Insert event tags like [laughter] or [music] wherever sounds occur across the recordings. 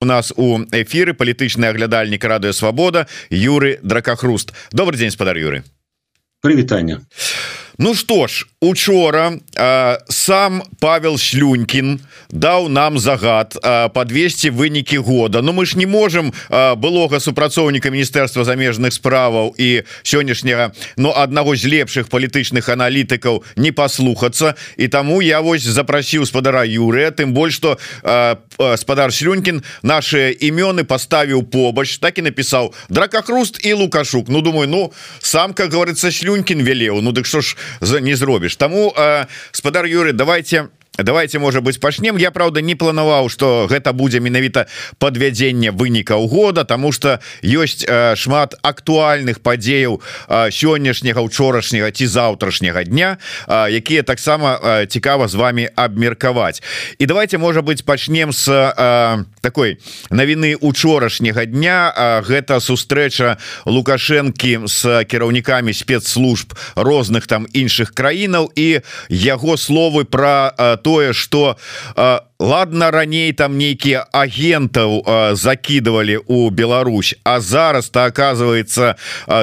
у нас у эфиры палітычны аглядальнік радыё Свабода Юры дракахруст добрый день спадар Юры прывітання Ну что ж учора э, сам Павел шлюнькин даў нам загад э, подвесці вынікі года. Ну мы ж не можем э, былога супрацоўніка міністэрства замежных справаў і сённяшняга но аднаго з лепшых палітычных аналітыкаў не паслухацца. І таму я вось запрасіў спадара Юрыя тым больш что э, спадар шлюнькин наши імёны поставіў побач так і напісаў дракахруст і лукашук Ну думаю ну сам как говорится шлюнькин велеў. Ну дык що ж не зробіш тому спадар Юры давайте давайте может быть пачнем. Я правда не планаваў что гэта будзе менавіта подвядзення вынікаў года тому что ёсць шмат актуальных падзеяў сённяшняга учорашняга ці заўтрашняга дня якія таксама цікава з вами абмеркаваць. І давайте может быть пачнем с такой навіны учорашняга дня. Гэта сустрэча лукашэнкі с кіраўнікамі спецслужб розных там іншых краінаў і яго словы про то тое что ладно раней там нейкія агентаў закидывали у Беларусь а зараз то оказывается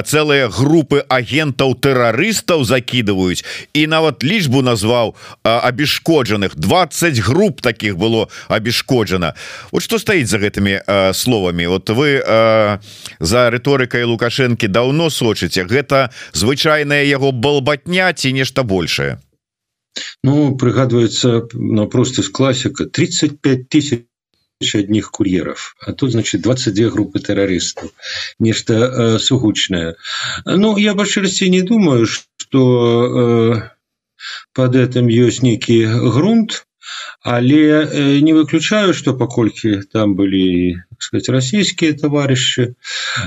целые группы агентаў тэрарыстаў закидываюць і нават лічбу назваў абешкоджаных. 20 групп таких было абешкоджана. Вот что стаіць за гэтымі словамі? Вот вы за рыторыкай лукашэнкі давно сочыце. Гэта звычайная яго балбатня ці нешта большее Ну прыгадваецца на просты з класіка 35 тысяч одних кур'еров а тут значит 22 группы террористов нешта э, сугучное Ну я башчырасці не думаю что э, под этим ёсць нейкі грунт але э, не выключаю что паколькі там были сказать российские товарищи.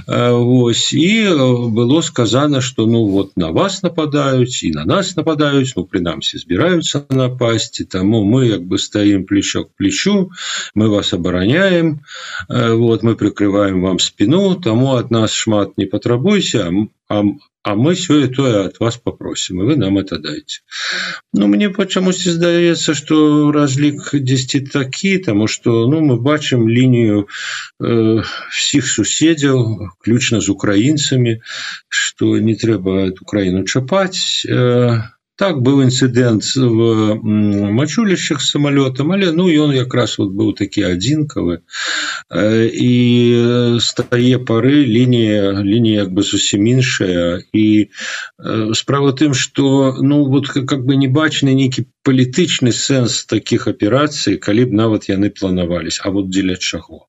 Э, Вось и э, было сказано что ну вот на вас нападаюць и на нас нападаюць ну прынамсі збираются напасти тому мы як бы стоим плечо к плечу мы вас обороняем вот мы прикрываем вам спину тому от нас шмат не патрабуйся а а мы сёе тое от вас попросим и вы нам это дайте Ну мне почамусьці здаецца что разлік 10 такі тому что ну мы бачым лінію э, всіх суседзяў ключна з украінцамі что не трэба украіну чапаць э, так быў інцыдэнт в мачулішчах самолетам але ну ён якраз вот быў такі адзінкавы і з тае пары лінія лінія як бы зусім іншая і справа тым что ну вот как бы не бачны нейкі палітычны сэнс таких аперацый калі б нават яны планавались А вот дзеля чаго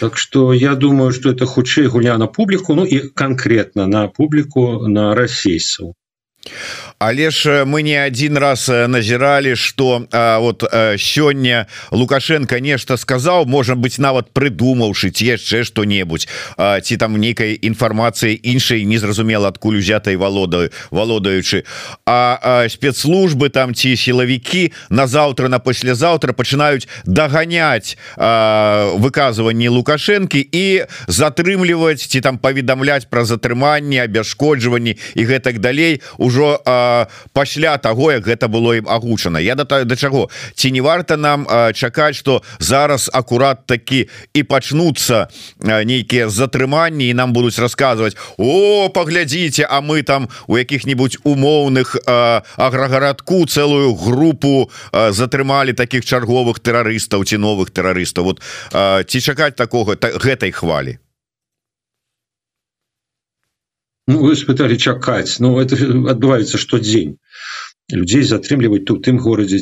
Так что я думаю что это хутчэй гуля на публіку ну і конкретно на публіку на расейцаў але ж мы не один раз назіралі что вот сёння лукашенко нешта сказал может быть нават прыдумаўшы ці яшчэ что-небудзь ці там нейкай інфармацыі іншай незразумела адкуль узятай володаю володаючы а спецслужбы там ці сілавікі на заўтра на паслязаўтра пачынаюць даганяць выказыванні лукашэнкі і затрымліваць ці там паведамляць пра затрыманне абяшкоджванні і гэтак далей. у ўжо пасля того як гэта было ім агучана. Я да да чаго? Ці не варта нам чакаць что зараз акурат такі і пачнуцца нейкія затрыманні і нам будуць расказваць о паглядзіце А мы там у якіх-нибудь умоўных аграгарадку целую групу затрымалі таких чарговых тэрарыстаў ці новых тэрарыстаў вот ці чакаць такого гэтай хвалі Ну, вы спыталі чакаць Ну это адбываецца штодзень людзей затрымліваць то у тым горадзе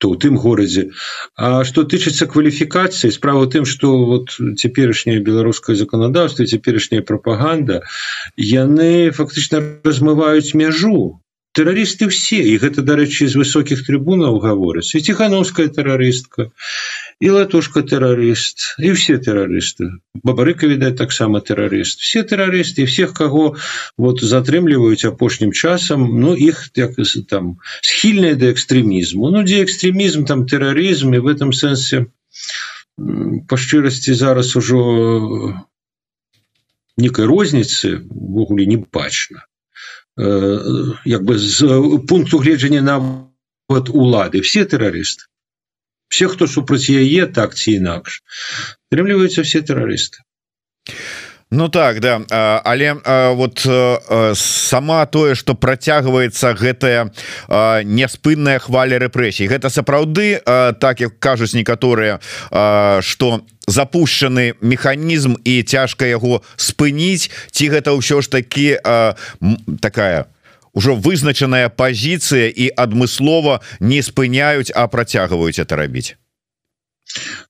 то у тым горадзе А что тычыцца кваліфікацыі справа тым что вот цяперашняе беларускае законодаўство цяперашняя прапаганда яны фактычна размываюць мяжу. Тэрарысты все і гэта дарэчы з высокіх трыбунаў гавораць. І ціхановская тэрарыстка і латушка тэрарыст і все тэрарысты бабарыка відаць таксама тэрарыст все тэрарысты всех кого вот затрымліваюць апошнім часам ну іх як там схільныя да экстрэмізму ну дзе экстрэмізм там тэрарызм і в этом сэнсе па шчырасці зараз ужо некай розніцы ввогуле не бачна як бы з пункту гледжання на вот улады. Все тэрарысты все хто супраць яе так ці інакш трымліваюцца все тэрарысты. Ну так да. Але вот сама тое что працягваецца гэтая няспынная хваля рэпрэсій. Гэта сапраўды так як кажуць некаторыя что запущены механізм і цяжка яго спыніць ці гэта ўсё ж таки такая ўжо вызначаная пазіцыя і адмыслова не спыняюць а працягваюць это рабіць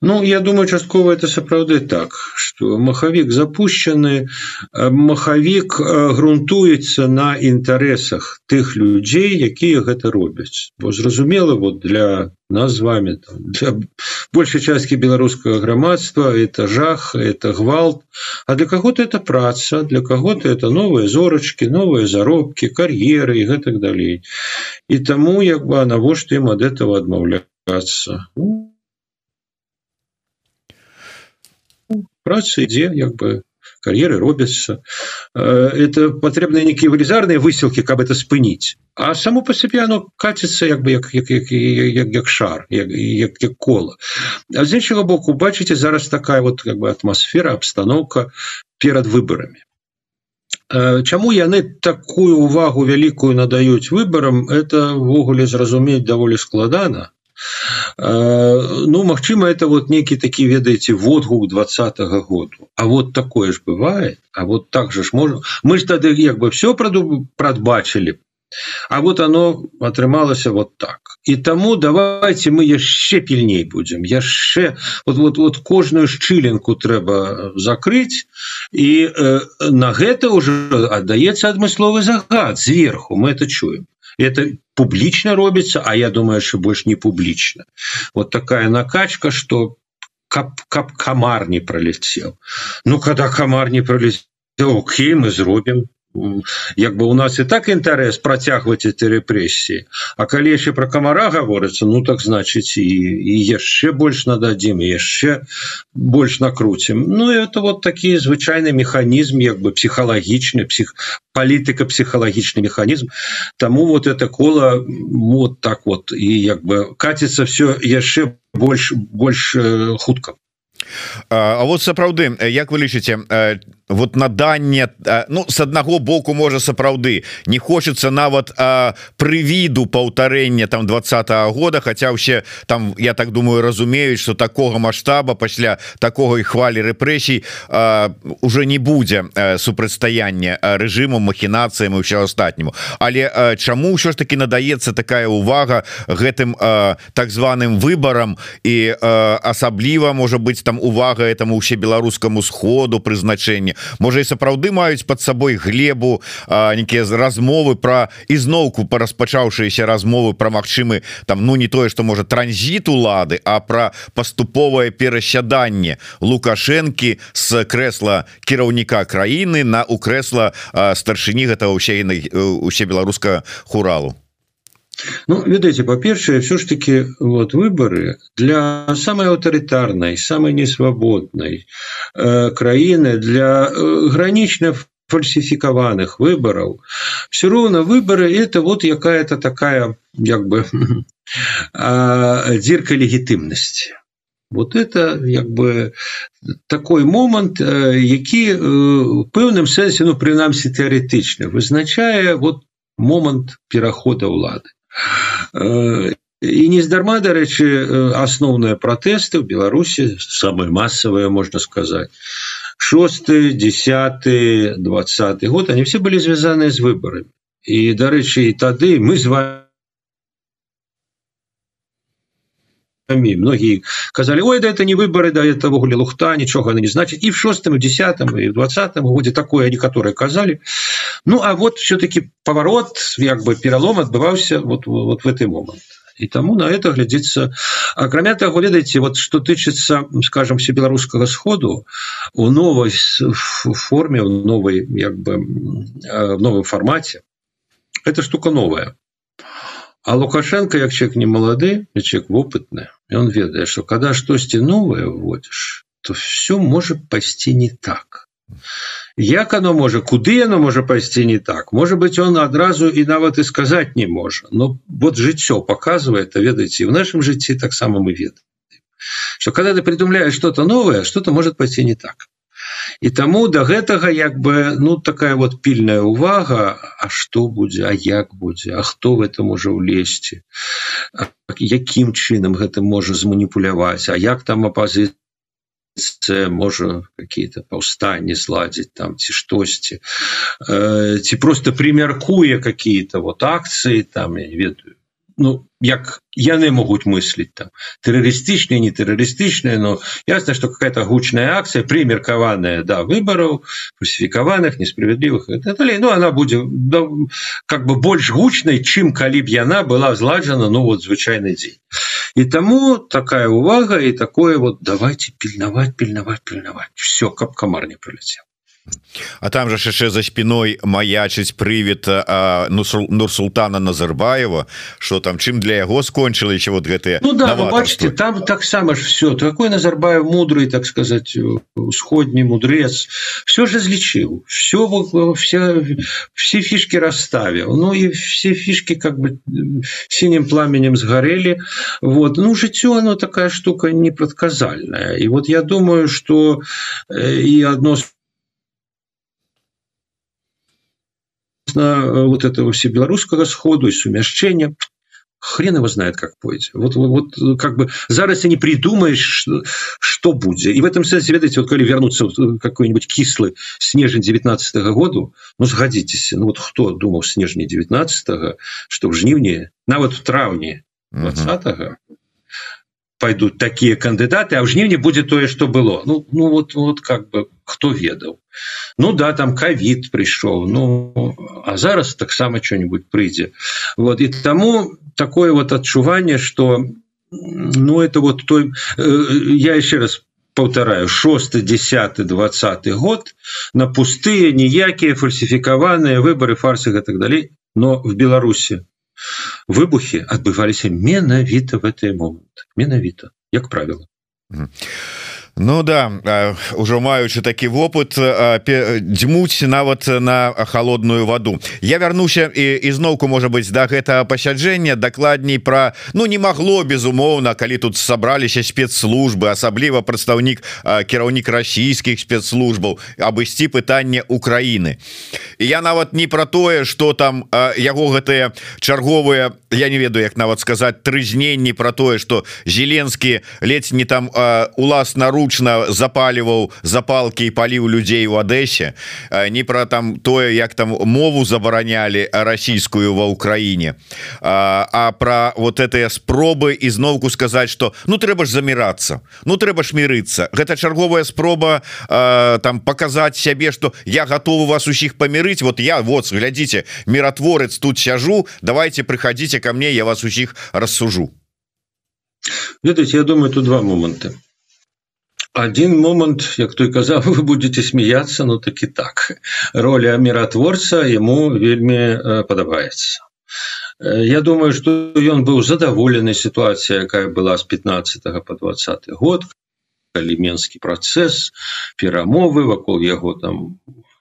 Ну я думаю часткова это сапраўды так что махавік запущены махавік грунтуецца на інтарэсах тых людзей якія гэта робяць. Бо зразумела вот для нас з вами там, для большай часткі беларускага грамадства это жах это гвалт. А для кого-то это праца для кого-то это новыя зорачки новыя заробки кар'еры і гэтак далей. І таму як бы навошта ім ад этого адмаўляцца? Ну, працы ідзе як бы кар'еры робяцца. Это патрэбныя нейкія велізарныя высілкі каб это спыніць. А само по сябе оно каціцца як бы як, як, як, як, як шар як, як, як кола. А з іншага боку бачыце зараз такая вот как бы атмасфера обстановка перад выбарамі. Чаму яны такую увагу вялікую надаюць выбарам это ввогуле зразумець даволі складана ну Мачыма это вот некий такі ведаеце водгук двадцатого году. А вот такое ж бывает А вот так же ж можно мы ж тады як бы все праду прадбачылі А вот оно атрымалася вот так. І таму давайте мы яшчэ пільней будем яшчэ вот вот вот кожную шчылінку трэба закрыть і э, на гэта уже аддаецца адмысловы загад сверху мы это чуем. Это публічна робіцца А я думаю что больш не публічна вот такая накачка что кап кап камар не пролетел. Ну когда камар не пролетел Окей мы зробім як бы у нас і так інтарэс працягваць эти рэпрэсіі. А калі яшчэ про камара гаворыцца Ну так значыць і, і яшчэ больш нададзім яшчэ больш накруцім. Ну это вот такі звычайны механізм як бы псіхалагічны псіх палітыка псіхалагічны механізм. Таму вот это кола вот так вот. І як бы каціцца все яшчэ больш больш э, хутка А вот сапраўды як вы лічыце вот наданне ну с аднаго боку можа сапраўды не хочется нават прывіду паўтарэння там двадцатого года хотя вообще там я так думаю разумеюць что такого масштаба пасля такого і хвалі рэпрэсій уже не будзе супрацьстаяння режиму махінацыям і ўсё астатняму. Але чаму ўсё ж таки надаецца такая увага гэтым так званым выборам і асабліва можа быть там увага этому усе беларускаму сходу прызначэння можа і сапраўды маюць под сабой глебу некія размовы про ізноўку по распачаўшиеся размовы про магчымы там ну не тое что можа транзит улады а про паступовае перасяданне лукашэнкі с крэсла кіраўніка краіны на у крэсла старшыні гэта ўсе усе беларуска хуралу Ну, ведаеце па-першае все ж таки вот выборы для самой аўтарытарнай самой несвабоднай э, краіны для э, гранічна фальсифікаваных выбораў все роўно выборы это вот якая-то такая як бы [laughs] дзірка легітымнасці вот это як бы такой момант э, які э, пэўным сэнсе ну прынамсі тэарэтычна вызначае вот момант перахода ўлады і нездарма дарэчы асноўныя пратэсты ў беларусі самыя масавыя можна сказаць шосты десятый двадцатый год они все былі звязаныя з выбарамі і дарэчы і тады мы з вами многие казали ой да это не выборы да это ввогуле лухта нічога не значит и в шестом десятом и в двадцатом годе такое некаторые казали. Ну а вот все-таки поворот як бы перелом отбываўся вот вот в этой момент. И тому на это глядзіцца акрамя того ведаеце вот что тычыцца скажем все беларускага сходу у новой форме в новой як бы в новом формате эта штука новая А Лукашенко як человек не малады человек вопытны он ведае что когда штосьці новое вводишь то все может пайсці не так. Як оно можа куды оно можа пайсці не так? Может быть он адразу і нават и сказать не можа но вот жыццё показывает а ведаеце в нашем жыцці таксама мы ведаем. Что когда ты придумляешь что-то новое что-то может пойти не так і таму до гэтага як бы ну такая вот пільная увага А что будзе А як будзе А хто в это можа улезці якім чынам гэта можа зманіпуляваць? А як там апозіцыя можа какие-то паўстанні зладзіць там ці штосьці? Э, ці просто примяркуе какие-то вот акции там я ведаю. Ну як яны могуць мысліць там. Тэрарыстычныя не тэрарыстычныя но ясна что какая-то гучная акция примеркаваная да выбораў фальсифікаваных несправядлівых далей ну она будзе да, как бы больш гучнай чым калі б яна была зладжана ну вот звычайны дзень. І таму такая увага і такое вот давайте пільнаваць пільнаваць пільнаваць. Все каб камар не прыляцеў А там же яшчэ за спиной маячыць прывід Нурсултана Назарбаева что там чым для яго скончылі еще вот гэтые ну, да, бачите там таксама ж все такой Назарбаев мудрый так сказать усходний мудрец все же злічыў все все все фишки расставил. Ну и все фишки как бы синим пламенем сгорели. Вот. Ну жыццё оно такая штука непрадказальная и вот я думаю что и одно с вот этого все белорусского сходу и сумяшчения хрен его знает как пойдет. Вот, вот как бы зараз не придумаешь что, что будет. И в этом смысле ведаете вот коли вернуться какой-нибудь кислый снежень 19 -го году ну сгодитесь. Ну вот кто думал снежне 19 что в жнивне на вот в травне 20 -го, пойдут такие кандидаты а в жнивне будет тое что было. Ну ну вот вот как бы кто ведал. Ну да там ковид пришел ну а зараз таксама что-нибудь прыйдзе вот и тому такое вот адчуванне что ну это вот той э, я еще раз повторяю 6 10 20 год на пустые ніякія фальсифікаваныя выборы фарсы и так далей но в беларуси выбухи адбываліся менавіта в этой момент. Менавіта як правило Ну да ўжо маючы такі вопыт дзьмуць нават на холодную ваду. Я вярнуся і ізноўку можа быть да гэтага пасяджэння дакладней про ну не магло безумоўна калі тут сабраліся спецслужбы асабліва прадстаўнік кіраўнік расійскіх спецслужбаў абысці пытанне Украіны. І я нават не про тое что там яго гэтыя чарговыя я не ведаю як нават сказаць трызненні про тое что зеленскі ледзь не там уласна руч гучна запаліваў запалки і паліў людзей у Адэсе не про там тое як там мову забаранялі расійскую ва ўкраіне а, а про вот этыя спробы ізноўку сказаць что ну трэба ж замірацца ну трэба ж мірыцца гэта чарговая спроба а, там показать сябе что я готовы вас усіх памірыць вот я вот глядзіце міратворец тут сяжу давайте прыходите ко мне я вас усіх рассужу. Ведаеце я думаю тут два моманты один момант як той казаў [laughs] вы будете смеяться но таки так. Роля миротворца ему вельмі э, падабаецца. Э, Я думаю что ён быў задаволены ситуація якая была с 15 по 20 год аліменскі працэс перамовы вакол яго там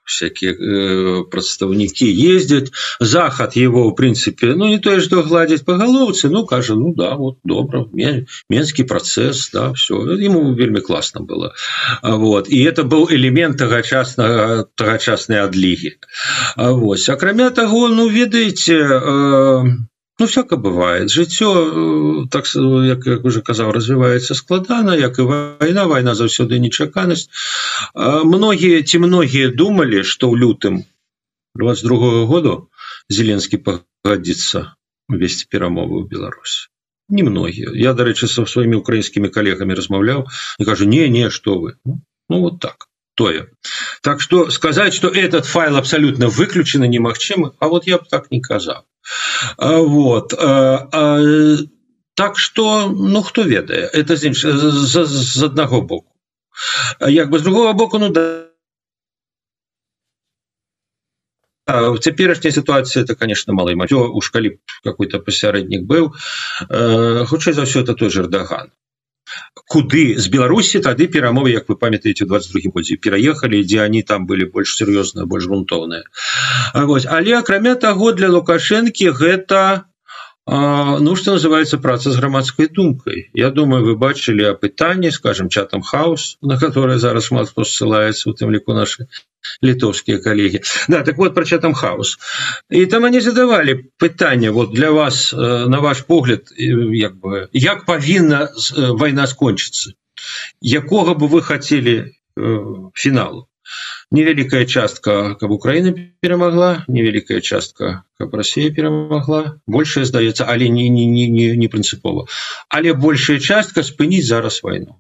всякие э, прадстаўнікі ездзяць захад его в принципе ну не тое что гладзіць по галоўцы ну кажа ну да вот добра менскі процесс да все ему вельмі классно было. Вот. И это был элемент тагачаснага тагачаснай адлігі Вось акрамя того ну ведаеце э, Ну, всяко бывает. Жыццё э, так як, як уже казаў развіваецца складана як і вайна. Вайна заўсёды нечаканасць. Многія ці многія думалі что ў лютым 22 -го году зеленскі пагадзіцца весці перамовы ў Беларусі. Немногія. Я дарэчы са сваімі украінскімі калегамі размаўляў і кажу не не что вы ну, ну вот так тое так что сказать что этот файл абсолютно выключены немагчымы А вот я б так не казаў вот так что ну хто ведае это з, з, з аднаго боку. Як бы з другого боку ну да. Цяперашняя ситуация это конечно малый маё у шкалі какой-то пасярэднік быў хутчэй за ўсё это той жердаган куды? З беларусі тады перамовы як вы памятаеце 22 годзе пераехалі дзе они там былі больш сур'ёзныя больш грунтоўныя. Але акрамя таго для лукашэнкі гэта ну что называется праца з грамадской думкой. Я думаю вы бачылі апытанне скажем чатам хаос на которое зараз шмат хто ссылается у тым ліку наши літоўскія коллеги. Да так вот про чатам хаос и там они задавали пытание вот для вас на ваш погляд як бы як павінна война скончыцца якога бы вы хотели фіналу невялікая частка каб украина перамагла невялікая частка каб Россия перамагла. Большая здаецца але не не не не, не прынцыпова. Але большая частка спыніць зараз войну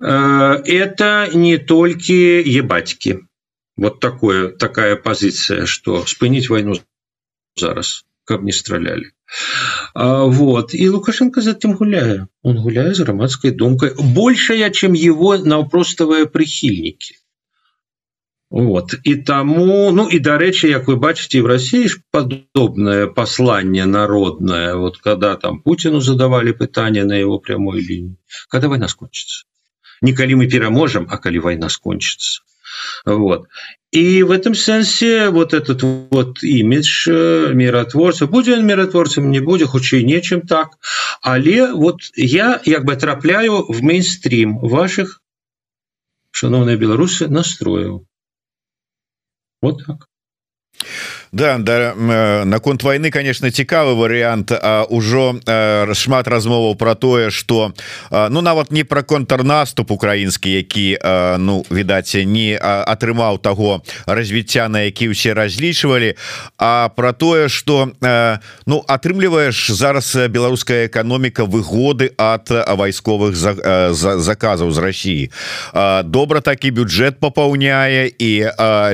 э, это не толькі ебатьки вот такое такая позиция что спыніць войну зараз каб не стралялі. А, вот. И лукашенко затем гуляя он гуляет с громадской думкой большая чем его наўпростовые прихильники. Вот. И тому ну и дарэчы як вы бачите в россии подобное послание народное вот когда там путину задавали пытания на его прямой линии когда война скончится николи мы пераможем а коли война скончится вот. И в этом сэнсе вот этот вот имидж э, миротворца будзе он миротворцем не будзе хутчэй нечым так але вот я як бы трапляю в мейнстрим ваших шановные беларусы настроил вот так да да э, наконт войны конечно цікавы вариант ўжо э, шмат размоваў про тое что ну нават не про контрнаступ украінскі які ну відаць не атрымаў того развіцця на які ўсе разлічвалі а про тое что ну атрымліваеш зараз беларуская эканоміка выгоды от вайсковых заказаў з России добра такі бюджет папаўняе і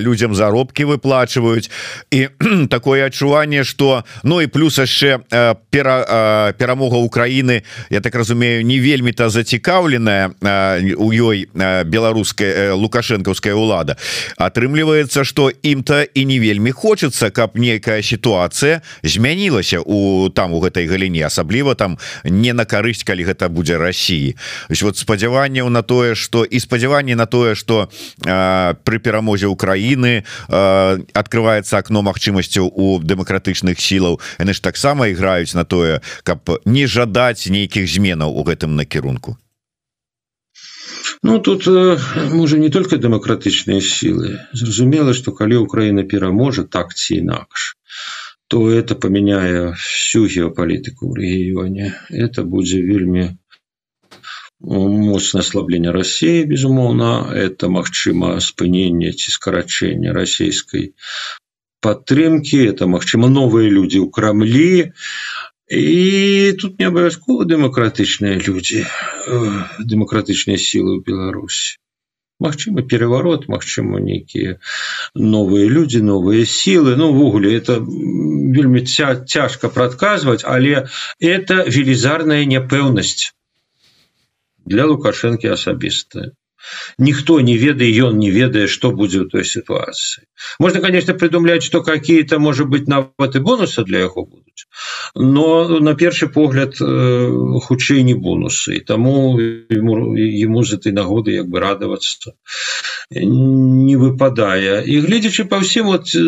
людям заробкі выплачваюць. І [clears throat] такое адчуванне что ну і плюс яшчэ э, пера, э, перамога Украіны я так разумею не вельмі-то зацікаўленая э, у ёй беларуская лукашэнкаўская ўлада. Атрымліваецца что ім-то і не вельмі хочется каб некая сітуацыя змянілася у там у гэтай галіне асабліва там не на карысць калі гэта будзе Росіі вот спадзяванняў на тое что і спадзяванне на тое что при перамозе Украіны открывается окно Мачыма магчымасцяў у дэмакратычных сілаў. Яны ж таксама іграюць на тое каб не жадаць нейкіх зменаў у гэтым накірунку. Ну тут можа не только дэмакратычныя сілы зразумела что калі Украіна пераможа так ці інакш то это паменяе всю геопалітыку ў рэгіёне это будзе вельмі моцное ослабление России безумоўно это магчыма спынення ці скарачэння расійскай падтрымки это магчыма новыя люди ў крамлі і тут не абавязкова дэмакратычныя люди дэмакратычныя сілы ў беларусі Магчыма переворот Магчыма нейкія новыя люди новыя сілы ну увогуле это вельмі ця цяжка прадказваць але это велізарная няпэўнасць для лукашэнкі асабістая Ніхто не ведае ён не ведае что будзе ў той сітуацыі можно конечно придумлять что какие-то может быть нават и бонусы для яго будуць но на першы погляд э, хутчэй не бонусы. Тому ему, ему з этой нагоды як бы радоваться не выпадае. І гледзячы по всем вот э,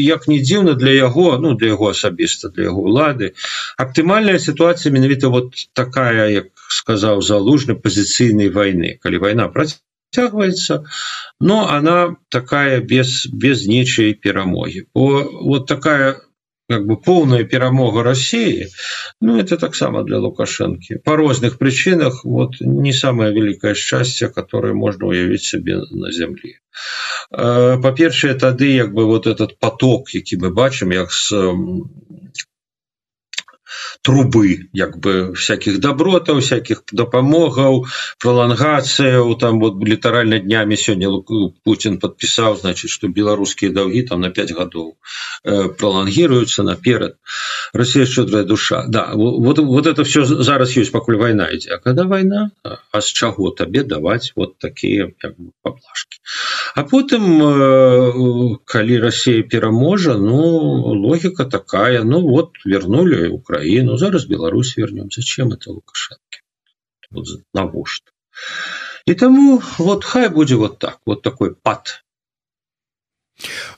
як не дзіўна для яго ну для яго асабіста для яго улады аптымальная ситуация менавіта вот такая як сказаў залужны пазіцыйнай войны калі война процягваецца но она такая без без нечай перамоги о вот такая как бы полная перамога России Ну это таксама для лукашэнкі по розных причинах вот не самое великое счастье которое можно уявить себе на земле. По-першее тады як бы вот этот поток які мы бачым як с трубы як бы всяких добротаў всяких дапамогаў пролонгацыяў там вот літаральна днямі сёння Путин подпісаў значит что беларускія даўгі там на 5 гадоў э, пролонгируются наперад. Россия щедрая душа. Да вот вот это все зараз ёсць пакуль война ідзе. А когда война а з чаго табе даваць вот такие поблажки а потым э, калі Россия пераможа ну логика такая ну вот вернули Украину ну зараз Беларусь вернем зачем это лукашенко? Вот, навошта и тому вот хай будзе вот так. Вот такой пад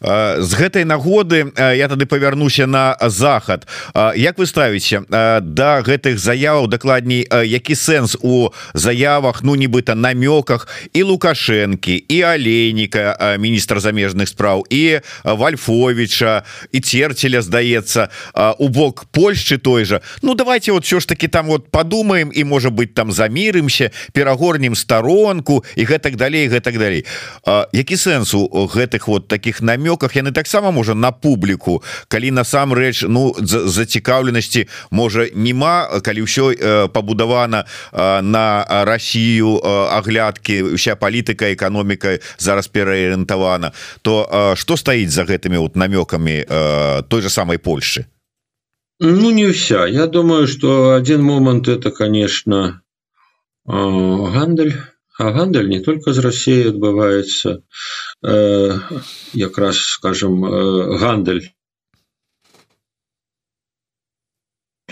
з гэтай нагоды я тады павярнуся на захад. Як вы ставіце да гэтых заяваў дакладней які сэнс у заявах ну нібыта намёках і лукашэнкі і алейніка міністра замежных спраў і вальфовича і церцеля здаецца у бок Польшчы той же Ну давайте вот все ж таки там вот подумаем і можа быть там замірымся перагорнем сторонку і гэтак далей гэтак далей. Які сэнс у гэтых вот таких таких намёках. Яны таксама можа на публіку. Калі насамрэч ну зацікаўленасці можа нема калі ўсё э, пабудавана э, на Россию э, аглядкі вся палітыка эканоміка зараз пераарыентавана то что стаіць за гэтымі вот намёкамі той же самой Польши Ну не вся я думаю что один момант это конечно гандаль а гандаль не только з Россией адбываецца э, якраз скажем э, гандаль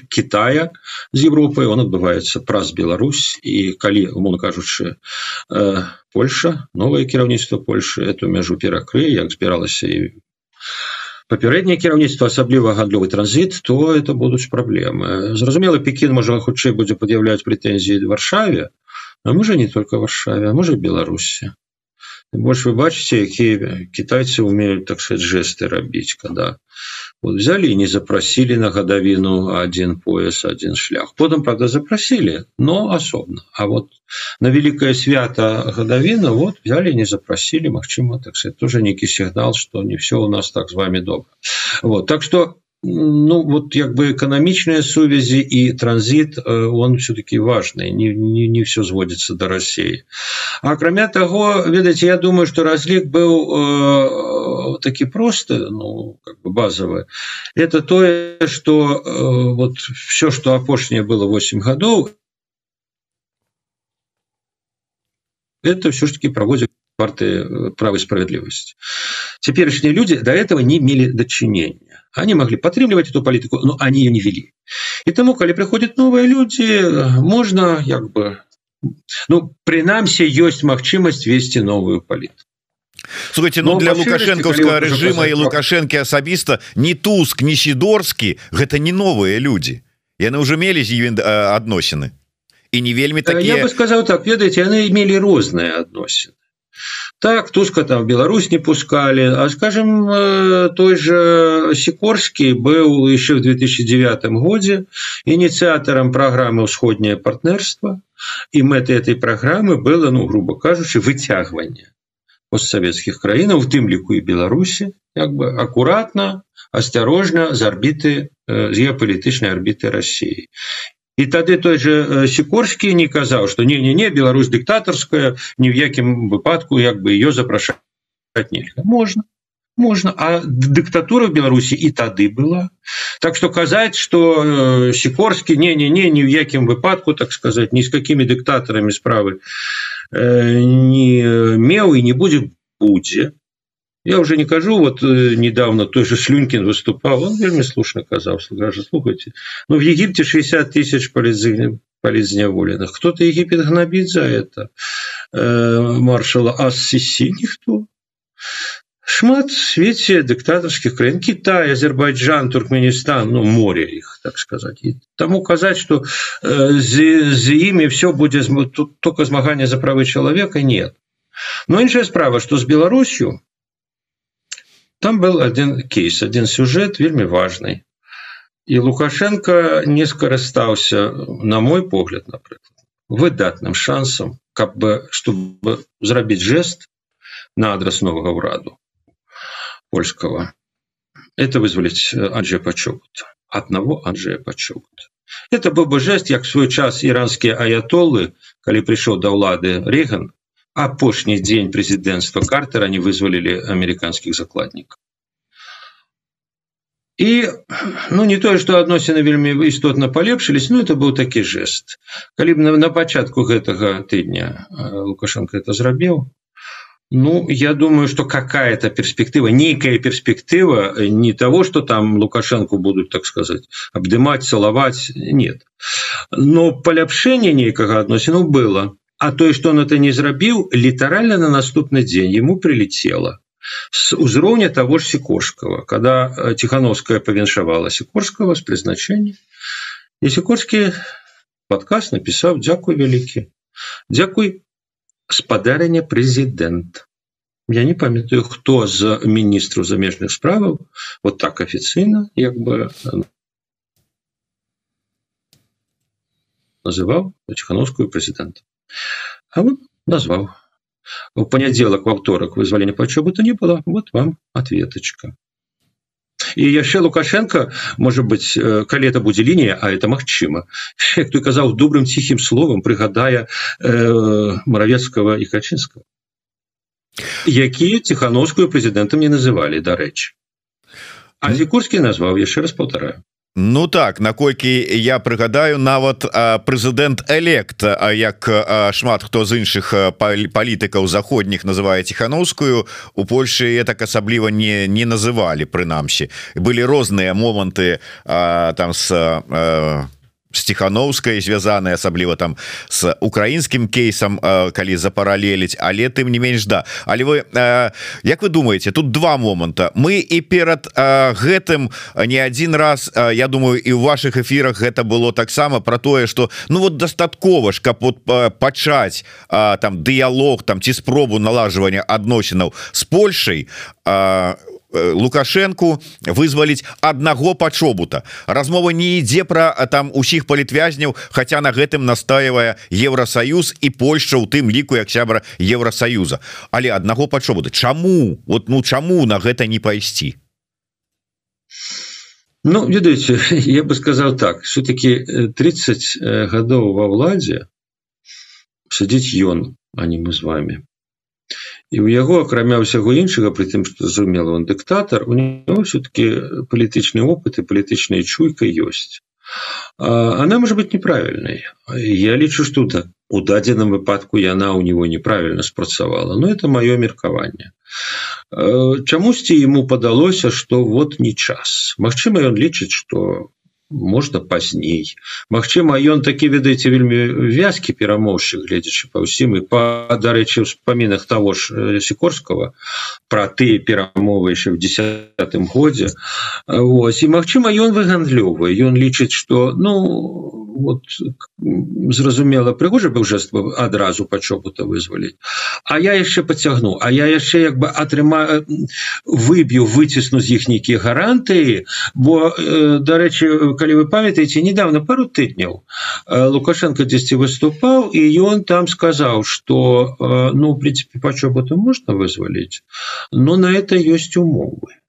Китая з Европы он адбываецца праз Беларусь і калі умоўно кажучы э, Польша новое кіраўніцтва Польши эту мяжу перакры як збіралася і папярэдняе кіраўніцтва асабліва гандлёвы транзит то это будуць праблемы зразумела Пекін можа хутчэй будзе пад'яўляць прэтэнзіі варшаве А можа не только варшаве а можа беларусі больше вы бачыце якія китайцы умеют так сказать жесты рабіць когда вот взяли и не запросили на гадавіну один пояс один шлях. Потом правда запросили но асобно а вот на великое свято гадавіна вот взяли не запросили Мачыма так тоже некий сигнал что не все у нас так с вами добро. Вот так что ну вот як бы эканамічныя сувязі і транзит э, он все-таки важный не, не, не все зводится до России. Акрамя того ведаце я думаю что разлік был э, таки просто ну как бы базовый. Это тое что э, вот все что апошняе было 8 годов это все-таки проводит парты э, права справедливости. Теперешние люди до этого не имели дочинения они могли подтримливать эту политику но они ее не вели. И тому коли приходят новые люди можно как бы ну принамсі есть магчымасць вести новую политику. Слухайте, ну для лукашэнкаўскага режима і лукашэнкі асабіста не туск не сидорскі гэта не новыя люди. Яны уже мелі з адносіны і не вельмі так я бы сказал так ведаеце яны имели розныя адносіны так туска там Беларусь не пускали. А скажем э, той же сикорский был еще в 2009 годе инициатором программы усходнее партнерство и мэтой этой программы было ну грубо кажучи вытягивание постсоветских краинов в тым лику и беларуси как бы аккуратно осторожно за орбиты э, геополитычной орбиты россии і тады той же сікорскі не казаў что не не не Беларусь дыктатарская ні в якім выпадку як бы ее запрашаць нельга можно. Можно. А дыктатура в беларусі і тады была. Так что казаць что сікорскі не не не ни в якім выпадку так сказать ни с какими дыктатарами справы не меў і не будзе будзе я уже не кажу вот э, недавно той же шлюнькин выступал он вельмі слушно казался даже слухайте но ну, в египте 60 тысяч полизняволенных кто-то египет гнобит за это э, маршала ассиси никто шмат свете диктаторских краін Китай азербайджан туркменистан ну море их так сказать. И тому казать что э, за ими все будет только змагание за правы человека нет. Но іншая справа что с беларусью там был один кейс один сюжет вельмі важный. І лукашенко не скарыстаўся на мой погляд напрыклад выдатным шансам каб бы чтобы зрабіць жест на адрес нового ўраду польского. Это вызволить Анджея Пачокута одного Анджея Пачокута это был бы жест як свой час иранские аятолы калі пришел до ўлады Реган апошні дзень прэзідэнцтва картера не вызвалілі амерыканскіх закладнікаў і ну не тое што адносіны вельмі істотна палепшылись Ну это быў такі жест. Калі б на, на пачатку гэтага тыдня лукашенко это зрабіў. Ну я думаю что какая-то перспектыва нейкая перспектыва не того что там лукашенко будут так сказать абдымаць целовать нет. Но паляпшэнне нейкага адносіну было а тое что он это не зрабіў літаральна на наступны дзень ему прилетело. С узроўня того ж сикорского когда тихохановская повіншавала сикорского с призначения и сикорский подказ написал дзякуй вялікі дзякуй спадарня президент я не памятаю хто з міністру замежных справаў вот так афіцыйна як бы называў тихохановскую президента а вот назвал. У понедзелак во вторак вызвалення пачобы-то не было. Вот вам ответочка. І яшчэ лукашенко может быть э, калі это будзе лінія а это Мачыма як ты казаў добрым ціхім словам прыгадая э, маравецкого і качынского якія ціхановскую прэзідэнтам не называлі дарэчы а зікурскі назваў яшчэ раз полтора Ну так наколькі я прыгадаю нават прэзідэнт элект як шмат хто з іншых палітыкаў заходніх называе ціхановскую у Польшы так асабліва не не называлі прынамсі. Былі розныя моманты там с стихохановская звязаная асабліва там с украінскім кейсам калі запаралеліць але тым не менш да. Але вы Як вы думаете тут два моманта. Мы і перад гэтым не один раз я думаю і у ваших эфирах гэта было таксама про тое что ну вот дастаткова ж кап вот пачаць там дыялог там ці спробу налажвання адносінаў с Польшай Э, лукашенко вызваліць аднаго пачобута размова не ідзе про там усіх палітвязняў хотя на гэтым настаивае Евросоюз і Польша у тым ліку як сябра Евросоюза. Але аднаго пачобута Чаму? Вот ну чаму на гэта не пайсці? Ну ведаеце [laughs] я бы сказал так. Все-таки 30 э, гадоў во владзе сядзіць ён а не мы з вами і у яго акрамя ўсяго іншага при тым что зразумела он дыктатор у него все-таки палітычны опыт і палітычная чуйка ёсць. Она может быть неправільнай. Я лічу что да у дадзеным выпадку яна у него неправільна спрацавала но это маё меркаванне. Чамусьці ему падалося что вот не час. Мачыма ён лічыць что можна пазней Мачыма ён такі ведаеце вельмі вязкі перамоўшчык гледзячы па ўсім і па дарэчы успамінах того ж э, сікорского про тыя перамовы яшчэ в десятым годзе ось і Мачыма ён выгандлёвы ён лічыць что ну вот зразумела прыгожа быў жест адразу пачобута вызваліць. А я яшчэ пацягну А я яшчэ як бы атрымаю выб'ю выцісну з іх нейкія гарантыі бо э, дарэчы калі вы памятаеце недавно пару тыдняў э, лукашенко дзесьці выступаў і ён там сказаў что э, ну прынципе пачобуту можна вызваліць но на это ёсць умовы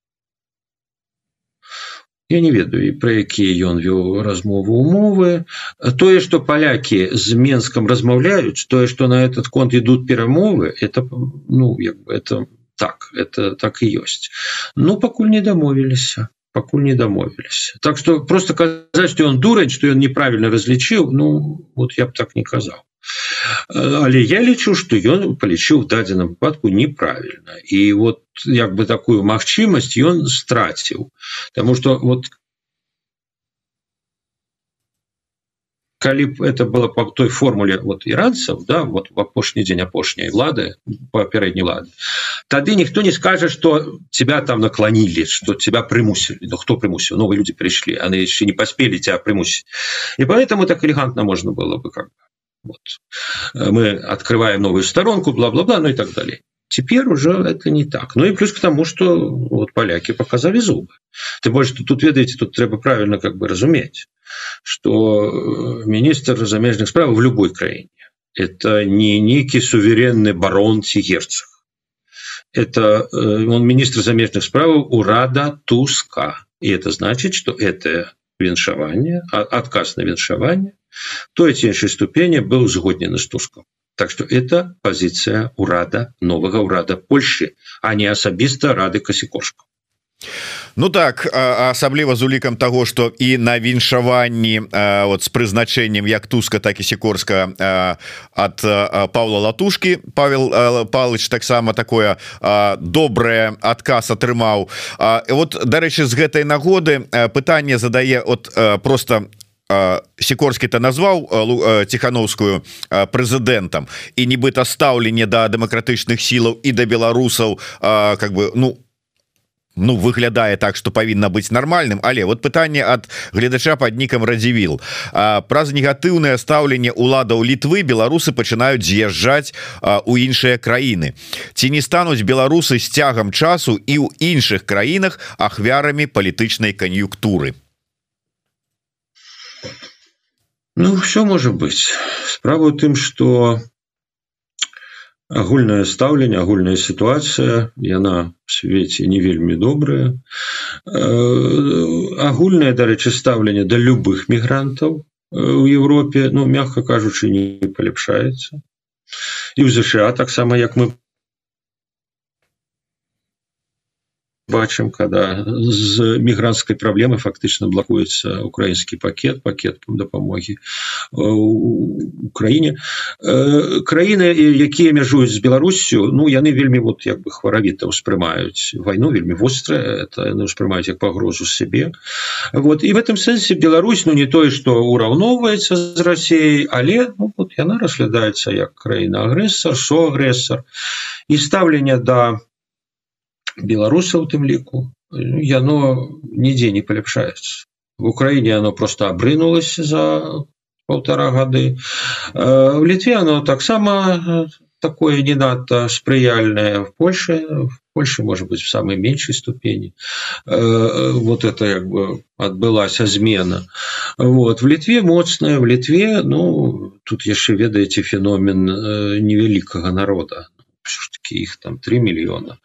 Я не ведаю про якія ён вёў размову умовы. Тое что палякі з менском размаўляюць тое что на этот конт идут перамовы это ну это так это так і ёсць ну пакуль не дамовіліся пакуль не дамовіліся так что просто казаць что он дурань что ён неправільна разлічыў ну вот я б так не казаў але я лічу что ён палічыў дадзеным выпадку неправільна і вот як бы такую магчымасць ён страціў Таму что вот калі б это было по той формуле вот іранцаў да вот в апошні дзень апошняй лады папярэдняй лады тады ніхто не скажа что тебя там наклонили что тебя прымусілі Ну хто прымусіў новые люди пришли они еще не паспели тебя прымусіць и поэтому так элегантно можно было бы как вот. мы открываем новую сторонку бла-бла-бла ну и так далее теперь уже это не так ну и плюс к тому что вот поляки показали зубы ты больше тут ведаете тут трэба правильно как бы разуметь Что э, министр замежных справ в любой краине это не некий суверенный барон тигерцев это э, он министр замежных справ урада туска. И это значит что это віншаванне отказ на віншаванне той ці іншай ступені быў згоднены з туском. Так что это позиция урада новага ўрада Польши а не асабіста рады касікошку Ну так асабліва з улікам того что і на віншаванні вот с прызначэннем як туска так і сікорска от Павла латушки Павел Палыч таксама такое добрае адказ атрымаў вот дарэчы з гэтай нагоды пытанне задае от просто сікорскі то назваў ціхановскую прэзідэнтам і нібыта стаўленне да дэмакратычных сілаў і да беларусаў как бы ну ну выглядае так что павінна быць нармальным. Але вот пытанне от гледача под нікам радзівіл. Праз негатыўнае стаўленне уладаў літвы беларусы пачынаюць з'язджаць у іншыя краіны. Ці не стануць беларусы з цягам часу і ў іншых краінах ахвярамі палітычнай кан'юктуры ну все можа быть. Справа у тым что агульнае стаўленне агульная сітуацыя яна в свеце не вельмі добрая. Э, агульнае дарэчы стаўленне да любых мігрантаў у Европе ну мягко кажучы не паляпшаецца і ў ЗША таксама як мы бачым когда з мігрантской праблемы фактычна блакуецца украінскі пакет пакет дапамогі краіне краіны якія мяжуюць з беларусю ну яны вельмі вот як бы хваравіта ўспрымаюць вайну вельмі вострая это успрымаюць як пагрозу сябе. Вот і в этом сэнсе Беларусь ну не тое что ураўноўваецца з Росеей але ну, вот яна разглядаецца як краіна агрэсор со агрэсор і стаўленне да беларуса у тым ліку яно нідзе не паляпшаецца. В Украіне оно просто абрынулось за полтора гады. В літве оно таксама такое не надто спрыяльное в Польше в Польше может быть в самой меньшей ступени. Вот это как бы отбылася змена вот в літве моцная. В літве ну тут яшчэ ведаеце феномен невялікага народа все ж таки их там 3 миллиона.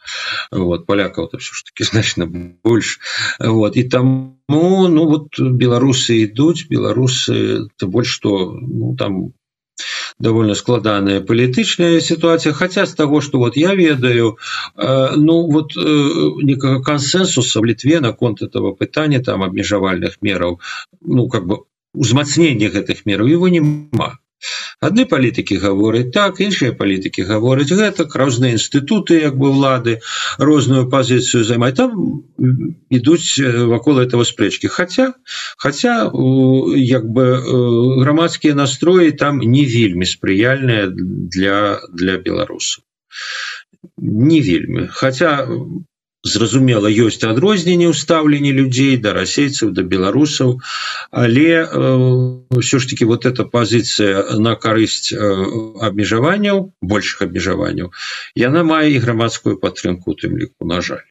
Вот поляков то все ж таки [laughs] значно больше. Вот и там ну, вот белорусы идут белорусы то больше что ну там довольно складаная палітычная ситуация. Хотя с того что вот я ведаю э, ну вот э, некого консенсуса в литве на конт этого пытания там абмежавальных мераў ну как бы узмацнение гэтых мераў его нема адны палітыкі гавораць так іншыя палітыкі гавораць гэта розныя інстытуты як бы ўлады розную пазіцыю займаць там ідуць вакол этого спрэчкі. Хотя хотя як бы грамадскія настроі там не вельмі спрыяльныя для для беларусаў. Не вельмі. Хотя зразумела ёсць адрозненне ў стаўленні людзей да расейцаў да беларусаў але ўсё э, ж таки вот эта пазіцыя на карысць э, абмежаванняў больших абмежаванняў яна мае і грамадскую падтрымку тым ліку на жаль.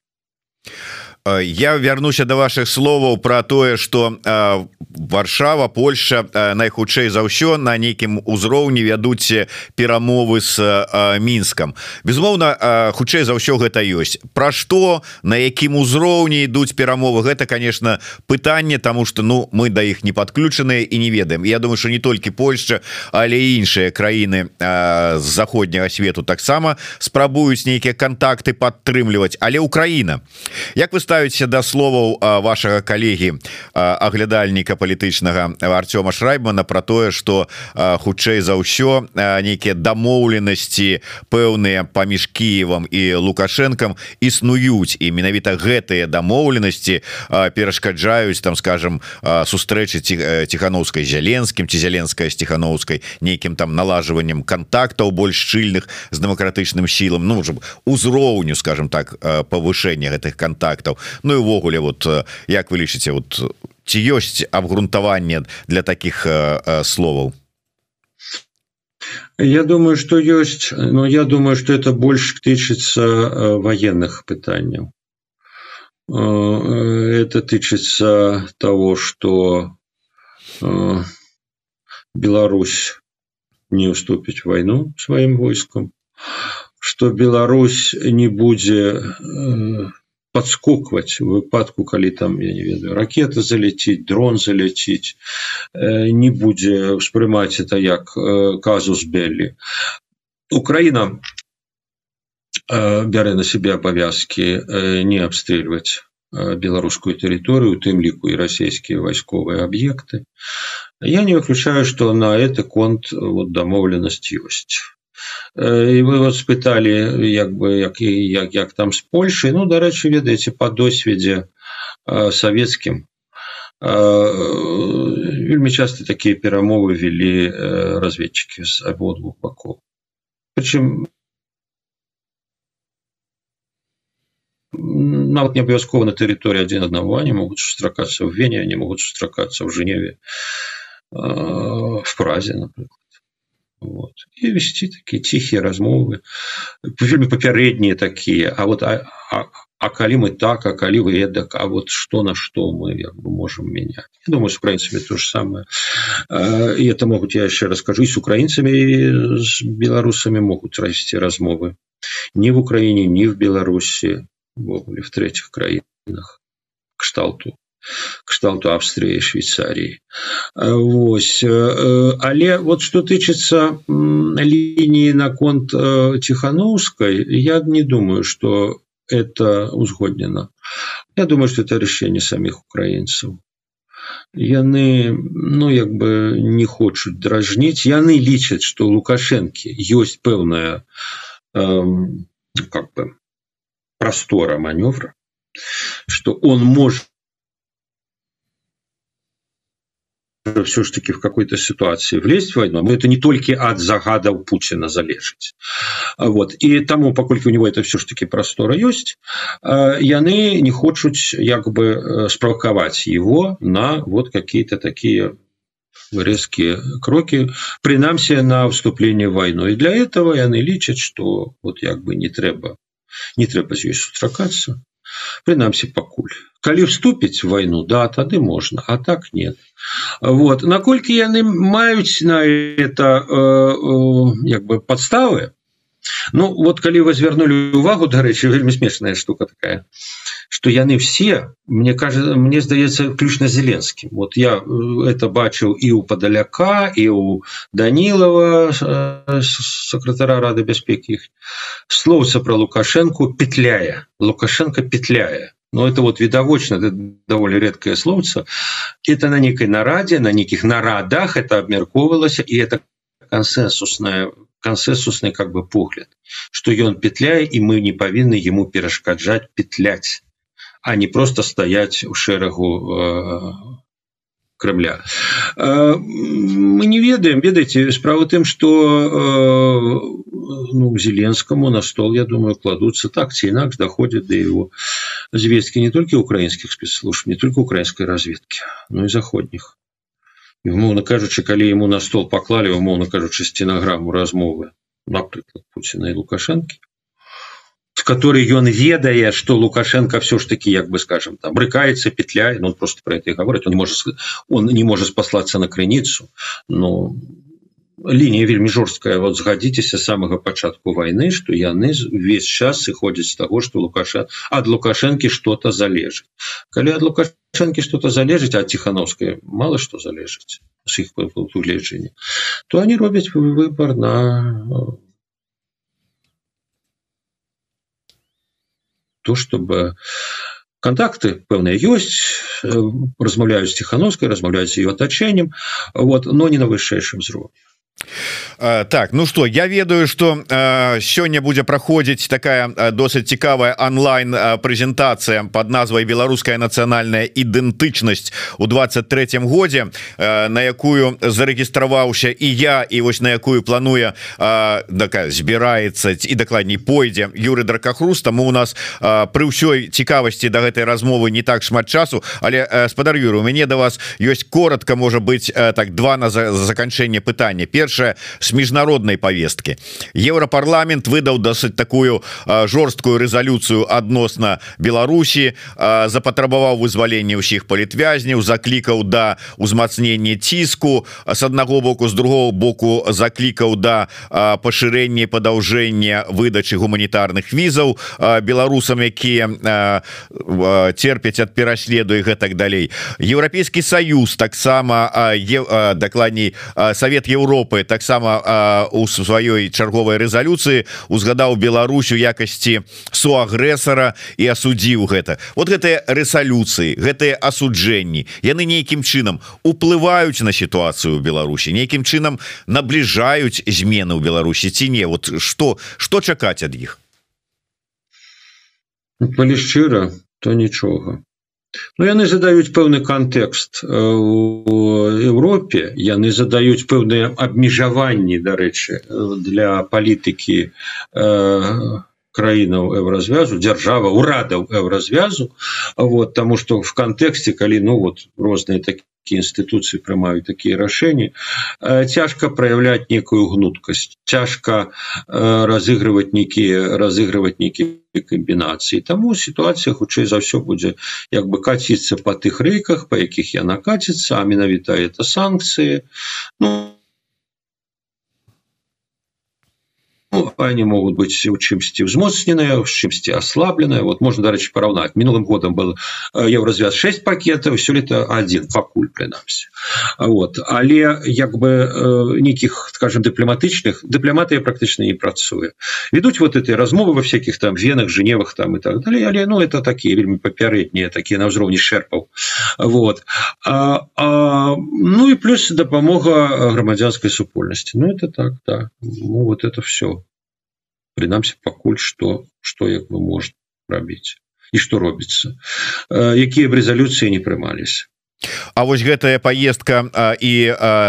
Э, я вернуся до ваших словаў про тое что э, Варшава Польша э, найхутчэй за ўсё на нейкім узроўні вядуць перамовы с мінскам безумоўна хутчэй за ўсё гэта ёсць. Про что на якім узроўні ідуць перамовы гэта конечно пытанне тому что ну мы да іх не подключаныя і не ведаем. Я думаю что не толькі Польша але іншыя краіны з заходняга свету таксама спрабуюць нейкія контакты падтрымліваць. Але Украіна. Як вы ставіце да словаў вашага калегі аглядальніка палітычнага Артёма шрайбмана про тое что хутчэй за ўсё нейкія дамоўленасці пэўныя паміж Киевам і лукашэнкам існуюць. І менавіта гэтыя дамоўленасці перашкаджаюць там скажем сустрэчы ціхановскай зяленскім ці зяленская сціхановскай нейкім там налажваннем контактаў больш шчыльных з дэмакратычным сілам ну узроўню скажем так павышэння гэтых контактаў Ну і увогуле вот э, як вы лічыце вот ці ёсць абгрунтаванне для таких э, э, словаў? Я думаю что ёсць но я думаю что это больше тычыцца военных пытанняў это тычыцца того что Беларусь не уступіць войну сваім войскам что Беларусь не будзе подскокваць у выпадку калі там я не ведаю ракета заляціць дрон заляціць э, не будзе успрымаць это як э, казус беллі. Украіна э, бярэ на себе абавязки не абстрельваць беларускую тэрыторыю тым ліку і расійскія вайсковыя аб'екты. Я не выключаю что на это конт вот дамоўленасць ёсць і вы вот спыталі як бы як як, як там з Польшай ну дарэчы ведаеце па досведзе савецкім вельмі часто такія перамовы вялі разведчыкі з абодвух бакоў прычым нават не абавязкова на тэрыторыі адзін аднаго. Не могуць сустракацца ў вене не могуць сустракацца ў жэневе в празе напрыклад вот. і весці такія ціхія размовы. Вельмі папярэднія такія а вот а, а, а калі мы так а калі вы эдак а вот что на что мы як бы можем менять? Я думаю с украінцамі то же самое. І это могуць я яшчэ раскажу с украінцамі з беларусамі могуць расці размовы. Не в украіне не в беларусі в третьих краінах кшталту кшталту австрии и швейцарии Вось але вот что тычыцца линии наконт тихохановской я не думаю что это узгоднено я думаю что это решение самих украинцев яны ну як бы не хочуць дражніць яны лічаць что лукашэнкі ёсць пэўная э, как бы простора маневра, что он может все ж таки в какой-то ситуации влезть в войну, но это не только от загадов Путина залежить. Вот. И тому, покольку у него это все ж таки простора есть, яны не хочут как бы спровоковать его на вот какие-то такие резкие кроки, принамсі на вступление в войну. И для этого яны лічаць, что вот как бы не треба не трэба з ёй сустракацца прынамсі пакуль. Калі вступіць войну да тады можна а так нет вот. Наколькі яны маюць на это э, э, як бы подставы ну вот калі вы звярнули увагу дарэчы вельмі смешная штука такая что яны все мне кажется мне здаецца ключна зеленскім вот я э, это бачыў і у падаляка і у данілова э, сакратара рады бяспекі іх слоўца про лукашенко петляя. Лукашенко петляя. Но это вот відавочна это даволі редкое слоўца это на нейкай нарадзе на нейкіх нарадах это абмяркоўвалася і это консенсусная консенсусный как бы погляд что ён петляе і мы не павінны ему перашкаджаць петлять а не просто стаять у шэрагу э, Кремля. Э, мы не ведаем. Ведаеце справа тым что э, ну, зеленскому на стол я думаю кладутся. Так ці інакш доходят до его звестки не только украинских спецслужб не только украинской разведки но и заходних. Умоўно кажучы калі ему на стол поклали умоўно кажучы стенограмму размовы напрыклад Пуціна і лукашэнкі в которой ён ведае что лукашенко все ж таки як бы скажем там брыкается петля но он просто про это говорит он может он не может спаслаться на крыніцу но лінія вельмі жорсткая. Вот згадзіцеся самага пачатку войны что яны весь час сыходзяць з того что лукаша ад лукашэнкі что-то залежыць. Калі ад лукашэнкі что-то залежыць а тихохановская мало что залежыць іх гледжання то они робяць выбор на то чтобы контакты пэўныя ёсць размаўляюць тихохановской размаўляюць ее отачэннем вот но не на вышэйшым зроўні так ну что я ведаю что сёння будзе праходзіць такая досыць цікавая онлайн прэзентацыя под назвай беларуская нацыянальная ідэнтычнасць у 23 годзе на якую зарэгістраваўся і я і вось на якую плануе такая збіраецца і дакладней пойдзе Юры дракахрус там у нас пры ўсёй цікавасці до да гэтай размовы не так шмат часу але спадар Юру у мяне до да вас ёсць коротко можа быть так два на заканчэнне пытання першае с міжнароднай повестки. Еўрапарламент выдаў досыць такую жорсткую резолюцию адносна Беларусі запатрабаваў вызвалення ўсіх палітвязняў заклікаў да узмацнення ціску с аднаго боку з другого боку заклікаў да пашырэння падаўжэння выдачы гуманітарных візаў беларусам якія терпяць ад пераследу і гэтак далей. Еўрапейскі союз таксама дакладней Савет Еўропы таксама у сваёй чарговай рэзалюцыі узгадаў Беларусь у якасці суагрэсара і асудзіў гэта. Вот гэтыя рэсалюцыі гэтыя асуджэнні яны нейкім чынам уплываюць на сітуацыю Беларусі нейкім чынам набліжаюць змены ў Беларусі ці не? Вот что что чакаць ад іх? Калі шчыра то нічога Ну, яны задаюць пэўны кантэкст у Еўропе яны задаюць пэўныя абмежаванні дарэчы для палітыкі краінаў еўразвязу дзяржава урадаў еўразвязу вот таму што в кантэксце калі ну вот розныя такія інстытуцыі прымаюць такія рашэнні цяжка праяўляць некую гнуткасць цяжка разыгрываць нейкія разыгрываць нейкія камбінацыі таму сітуацыя хутчэй за ўсё будзе як бы каціцца па тых рэйках па якіх яна каціцца а менавіта это санкцыі ну Ну, они могут быть у чымсьці ўзмоцненыя з чымсьці аслабленыя вот можно дарэчы параўнаць мінулым годам был еўразвяз 6 пакетаў сёлета один пакуль прынамсі вот але як бы э, нейкіх скажем дыпламатычных дыпламатыя практычна не працуе ведуць вот этой размовы во всяких там венах женевах там и так далее але ну это такие вельмі папярэднія такія на ўзроўні шерпаў вот а, а, ну и плюс дапамога грамадзянской супольнасці ну это так да ну вот это все Прынамсі пакуль што што як бы можна рабіць і што робіцца. Якія б рэзалюцыі не прымаліся. А вось гэтая поездка і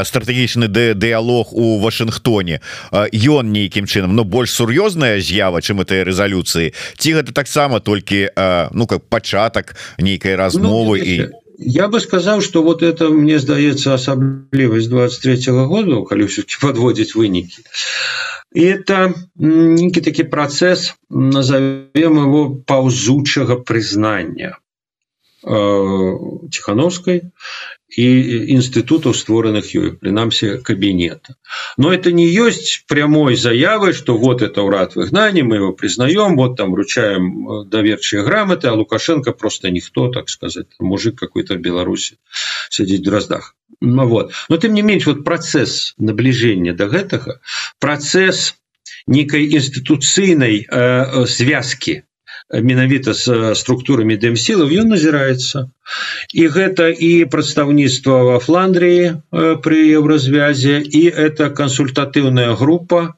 стратэгічны дыалог у Вашынгтоне. Ён нейкім чынам но ну, больш сур'ёзная з'ява чым этой рэзалюцыі? Ці гэта таксама толькі ну как пачатак нейкай размовы ну, і я бы сказаў что вот это мне здаецца асаблівасць 23 -го году калі все-таки подводзіць вынікі И это некий таки процесс, назовем его паузучего признания э, И институтов, створенных ее, принамсі, кабинета. Но это не есть прямой заявой, что вот это урад выгнания, мы его признаем, вот там вручаем э, доверчие грамоты, а Лукашенко просто никто, так сказать, мужик какой-то в Беларуси сидит в дроздах. Ну, вот. но тым не менш вот працэс набліжэння до гэтага працэс некай інстытуцыйнай э, звязкі менавіта з структурамі дэмсілаў ён назіраецца. І гэта і прадстаўніцтва во фландрии э, пры еўразвязе і это кансультатыўная група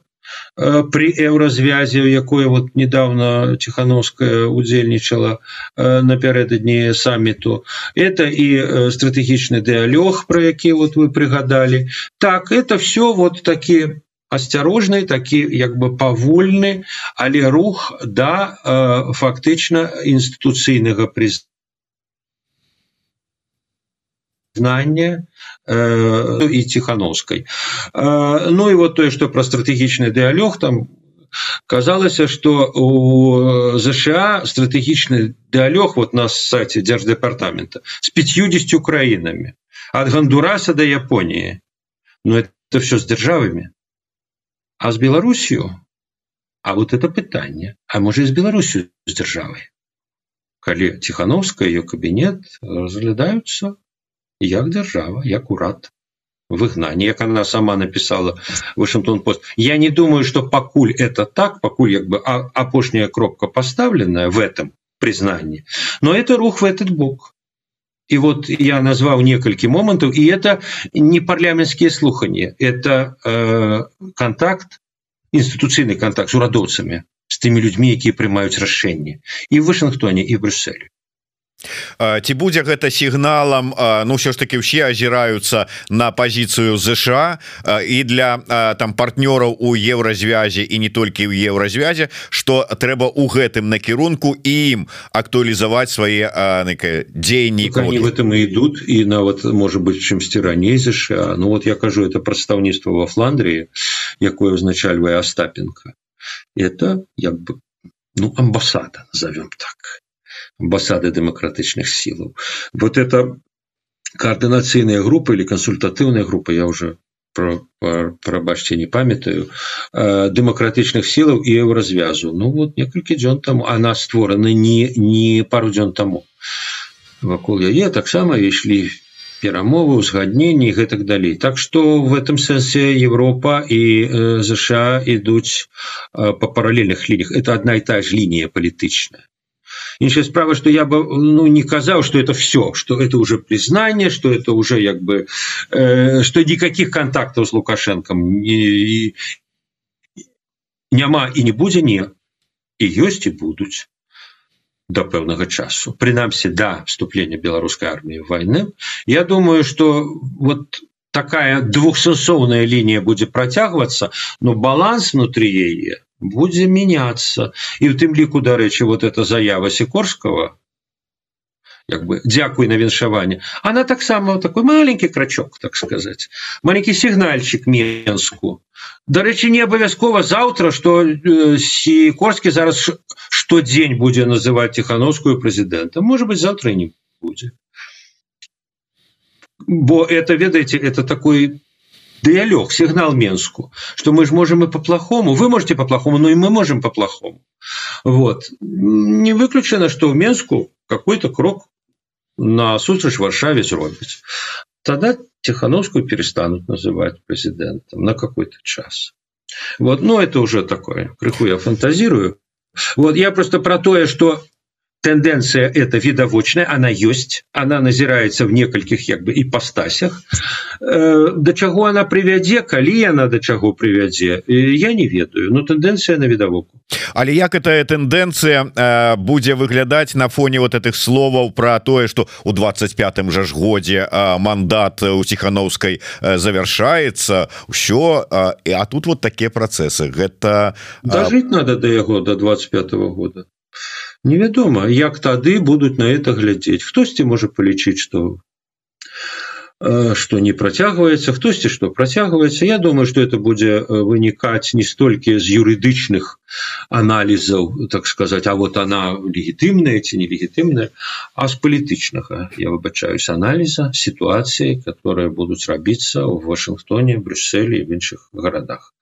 Э, при еўразвязе у якой вот недавно тихохановская удзельнічала э, напярэдадні саммиту это и э, стратегічны диалог про які вот вы пригадали так это все вот такие асцярожны такі як бы павольны але рух да фактычна інстытуцыйнага призна знания э, и тихохановской э, ну и вот то что про стратегічный диалог там казалось что у сша стратегічный диалог вот на сайте держдепартамента с 50 украинами от гондураса до японии но это все с державами а с белоруссию а вот это пытание. А может с беларусью с державой? Коли тихохановская ее кабинет разглядаются як держава як урад. Выгнание як она сама написала вашингтон пост я не думаю что пакуль это так. Пакуль як бы апошняя кропка поставленная в этом признании. Но это рух в этот бок и вот я назвал некалькі момантов и это не парламентские слухания это э, контакт институцыйный контакт с урадоўцами с теми людьми якія прымаюць рашэнне и в вашингтоне и брюсселе ці будзе гэта сігналам Ну все ж таки все азіраюцца на пазіцыю ЗША і для там партнёраў у еўразвязе і не толькі ў еўразвязе что трэба у гэтым накірунку ім актуалізаваць свае дзеянні они в этом и идут і нават может быть чымсьці раней ЗША Ну вот я кажу это прадстаўніцтва во Фландрии якое узначальвае Остапенко это як бы ну амбасада назовем так амбасады дэмакратычных сілаў. Вот это координацыйная группа или консультатыўная группа я уже прабачьте не памятаю дэмакратычных сілаў і еўразвязу ну вот некалькі дзён там она створана не не пару дзён тому. Вакол яе таксама ішлі перамовы узгадненні гэтак далей. Так что в этом сэнсе Европа і ЗША ідуць по параллельных ліниях это одна и та же линия палітычная іншая справа что я бы ну не казаў что это все что это уже признание что это уже як бы э, что никаких контактов с лукашенком не няма и не будзе не и ёсць и будуць до пэўнага часу. Прынамсі да вступлення беларускай арміі войны Я думаю что вот такая двухсэнсоўная лінія будзе працягвацца но баланс внутри яе будзе меняться і у тым ліку дарэчы вот эта заява сікорского як бы дзякуй на віншаванне она таксама такой маленький крачок так сказать маленький сігнальчик менску. Дарэчы не абавязкова завтра что э, сікорскі зараз штодзень будзе называть тихохановскую прэзідэнта может быть завтра не будзе. Бо это ведаете это такой диалог сигнал менску что мы же можем и по-плохому вы можете по-плохому но и мы можем по-плохому. Вот. Не выключено что в менску какой-то крок на сустрач варшаве зробіць тогда тихохановскую перестанут называть президентом на какой-то час. Вот но ну, это уже такое крыху я фантазирую. Вот я просто про тое что тенденция это видовочная она есть она назирается в некальких як бы ипостасях. Э, до чаго она привядзе калі она до чаго привядзе я не ведаю но тенденция на видовоку. Але як это тенденция э, будзе выглядаць на фоне вот этих словаў про тое что у 25 жа ж годзе э, мандат у тихохановской э, завершается все э, а тут вот такие процессы. Гэта э... дожить надо до яго до 25 -го года невядома як тады будуць на это глядзець. Хтосьці можа палічыць что что не працягваецца хтосьці что працягваецца. Я думаю что это будзе вынікаць не столькі з юрыдычных аналізаў так сказать А вот она легітымная ці нелегітымная а з палітычнага я выбачаюсь аналіза сітуацыі которые будуць рабіцца в Вашингтоне Брюсселі в іншых гарадах.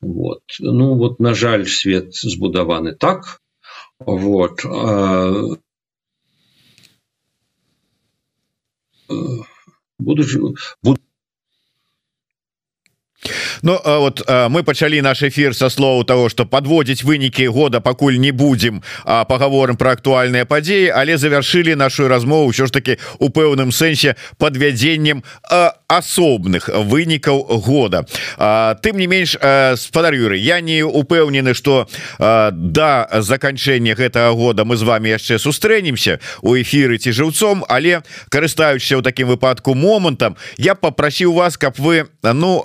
Вот. Ну вот на жаль свет збудаваны так Вот. Буду, буду Ну вот мы пачалі наш эфир со слова того что подводзіць вынікі года пакуль не будем поговорим про актуальныя падзеі але завершили нашу размову ўсё ж таки у пэўным сэнсе подвядзеннем асобных вынікаў года. Тым не менш спадар Юры я не упэўнены что да заканчэння гэтага года мы з вами яшчэ сустрэнемся у эфиры ці жыўцом але карыстаючыся ў такім выпадку момантам я попрасіў вас каб вы ну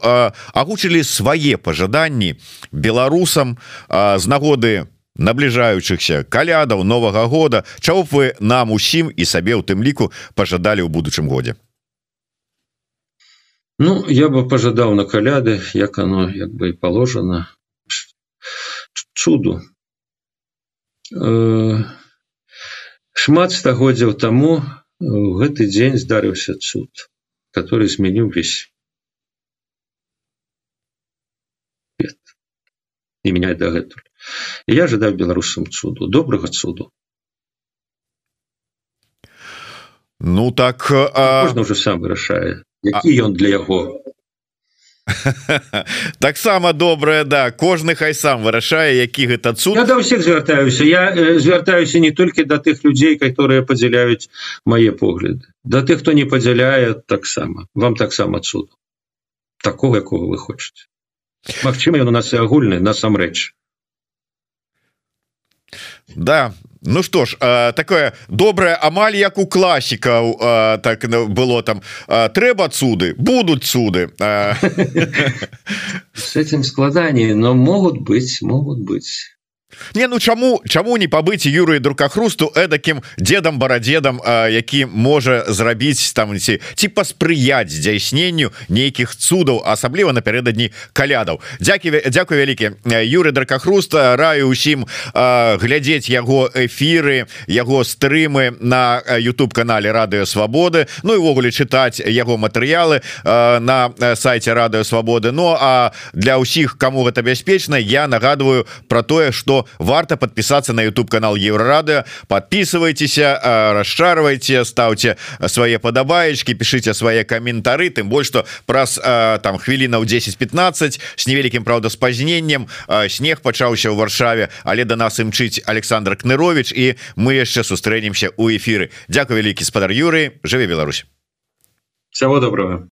агучылі свае пажаданні беларусам з нагоды набліжаючыхся калядаў новага года. Чаго б вы нам усім і сабе ў тым ліку пажадалі ў будучым годзе? Ну я бы пожадаў на каляды як оно як бы і положено чуду. Э, шмат стагоддзяў таму гэты дзень здарыўся цуд который змяніў весь не меняет дагэтуль. Я ожидаю беларусам цуду добрага цуду. Ну так а... можно уже сам вырашае які ён для яго. [laughs] Таксама добрая да кожны хай сам вырашае які гэта цуд. Я да ўсіх звяртаюся я э, звяртаюся не толькі да тых людзей которые падзяляюць мае погляды. Да тых хто не падзяляе таксама вам таксама цуд. Такого якого вы хочаце Магчыма ён у нас і агульны насамрэч. Да. Ну что ж такое добрае амаль як у класікаў так ну, было там. Трэба цуды будуць цуды. С этим складаней но могут быть могут быть Не ну чаму чаму не пабыць юры друкахрусту эдакім дедам барадедам які можа зрабіць там ці ці паспрыяць дзяйсненню нейкіх цудаў асабліва напярэдадні калядаў. Дякі Дякую вялікі юры дракахруста раю усім глядзець яго эфіры яго стрымы на YouTube канале радыё Свабоды Ну і увогуле чытаць яго матэрыялы на сайте радыё Свабоды. Ну а для ўсіх кому гэта бяспечна я нагадываю про тое что варта подписаться на YouTube канал еврорады подписывайтеся расчарвайте ставьте свае падабаечки пишите свае каментары тым больш что праз там хвілінаў 10-15 с невялікім Праўда спазненнем снег пачаўся ў варшаве але до нас імчыць Александр кнырович і мы яшчэ сустрэнемся у эфиры Дякую вялікі спадар Юры жыве Беларусь. Всего доброго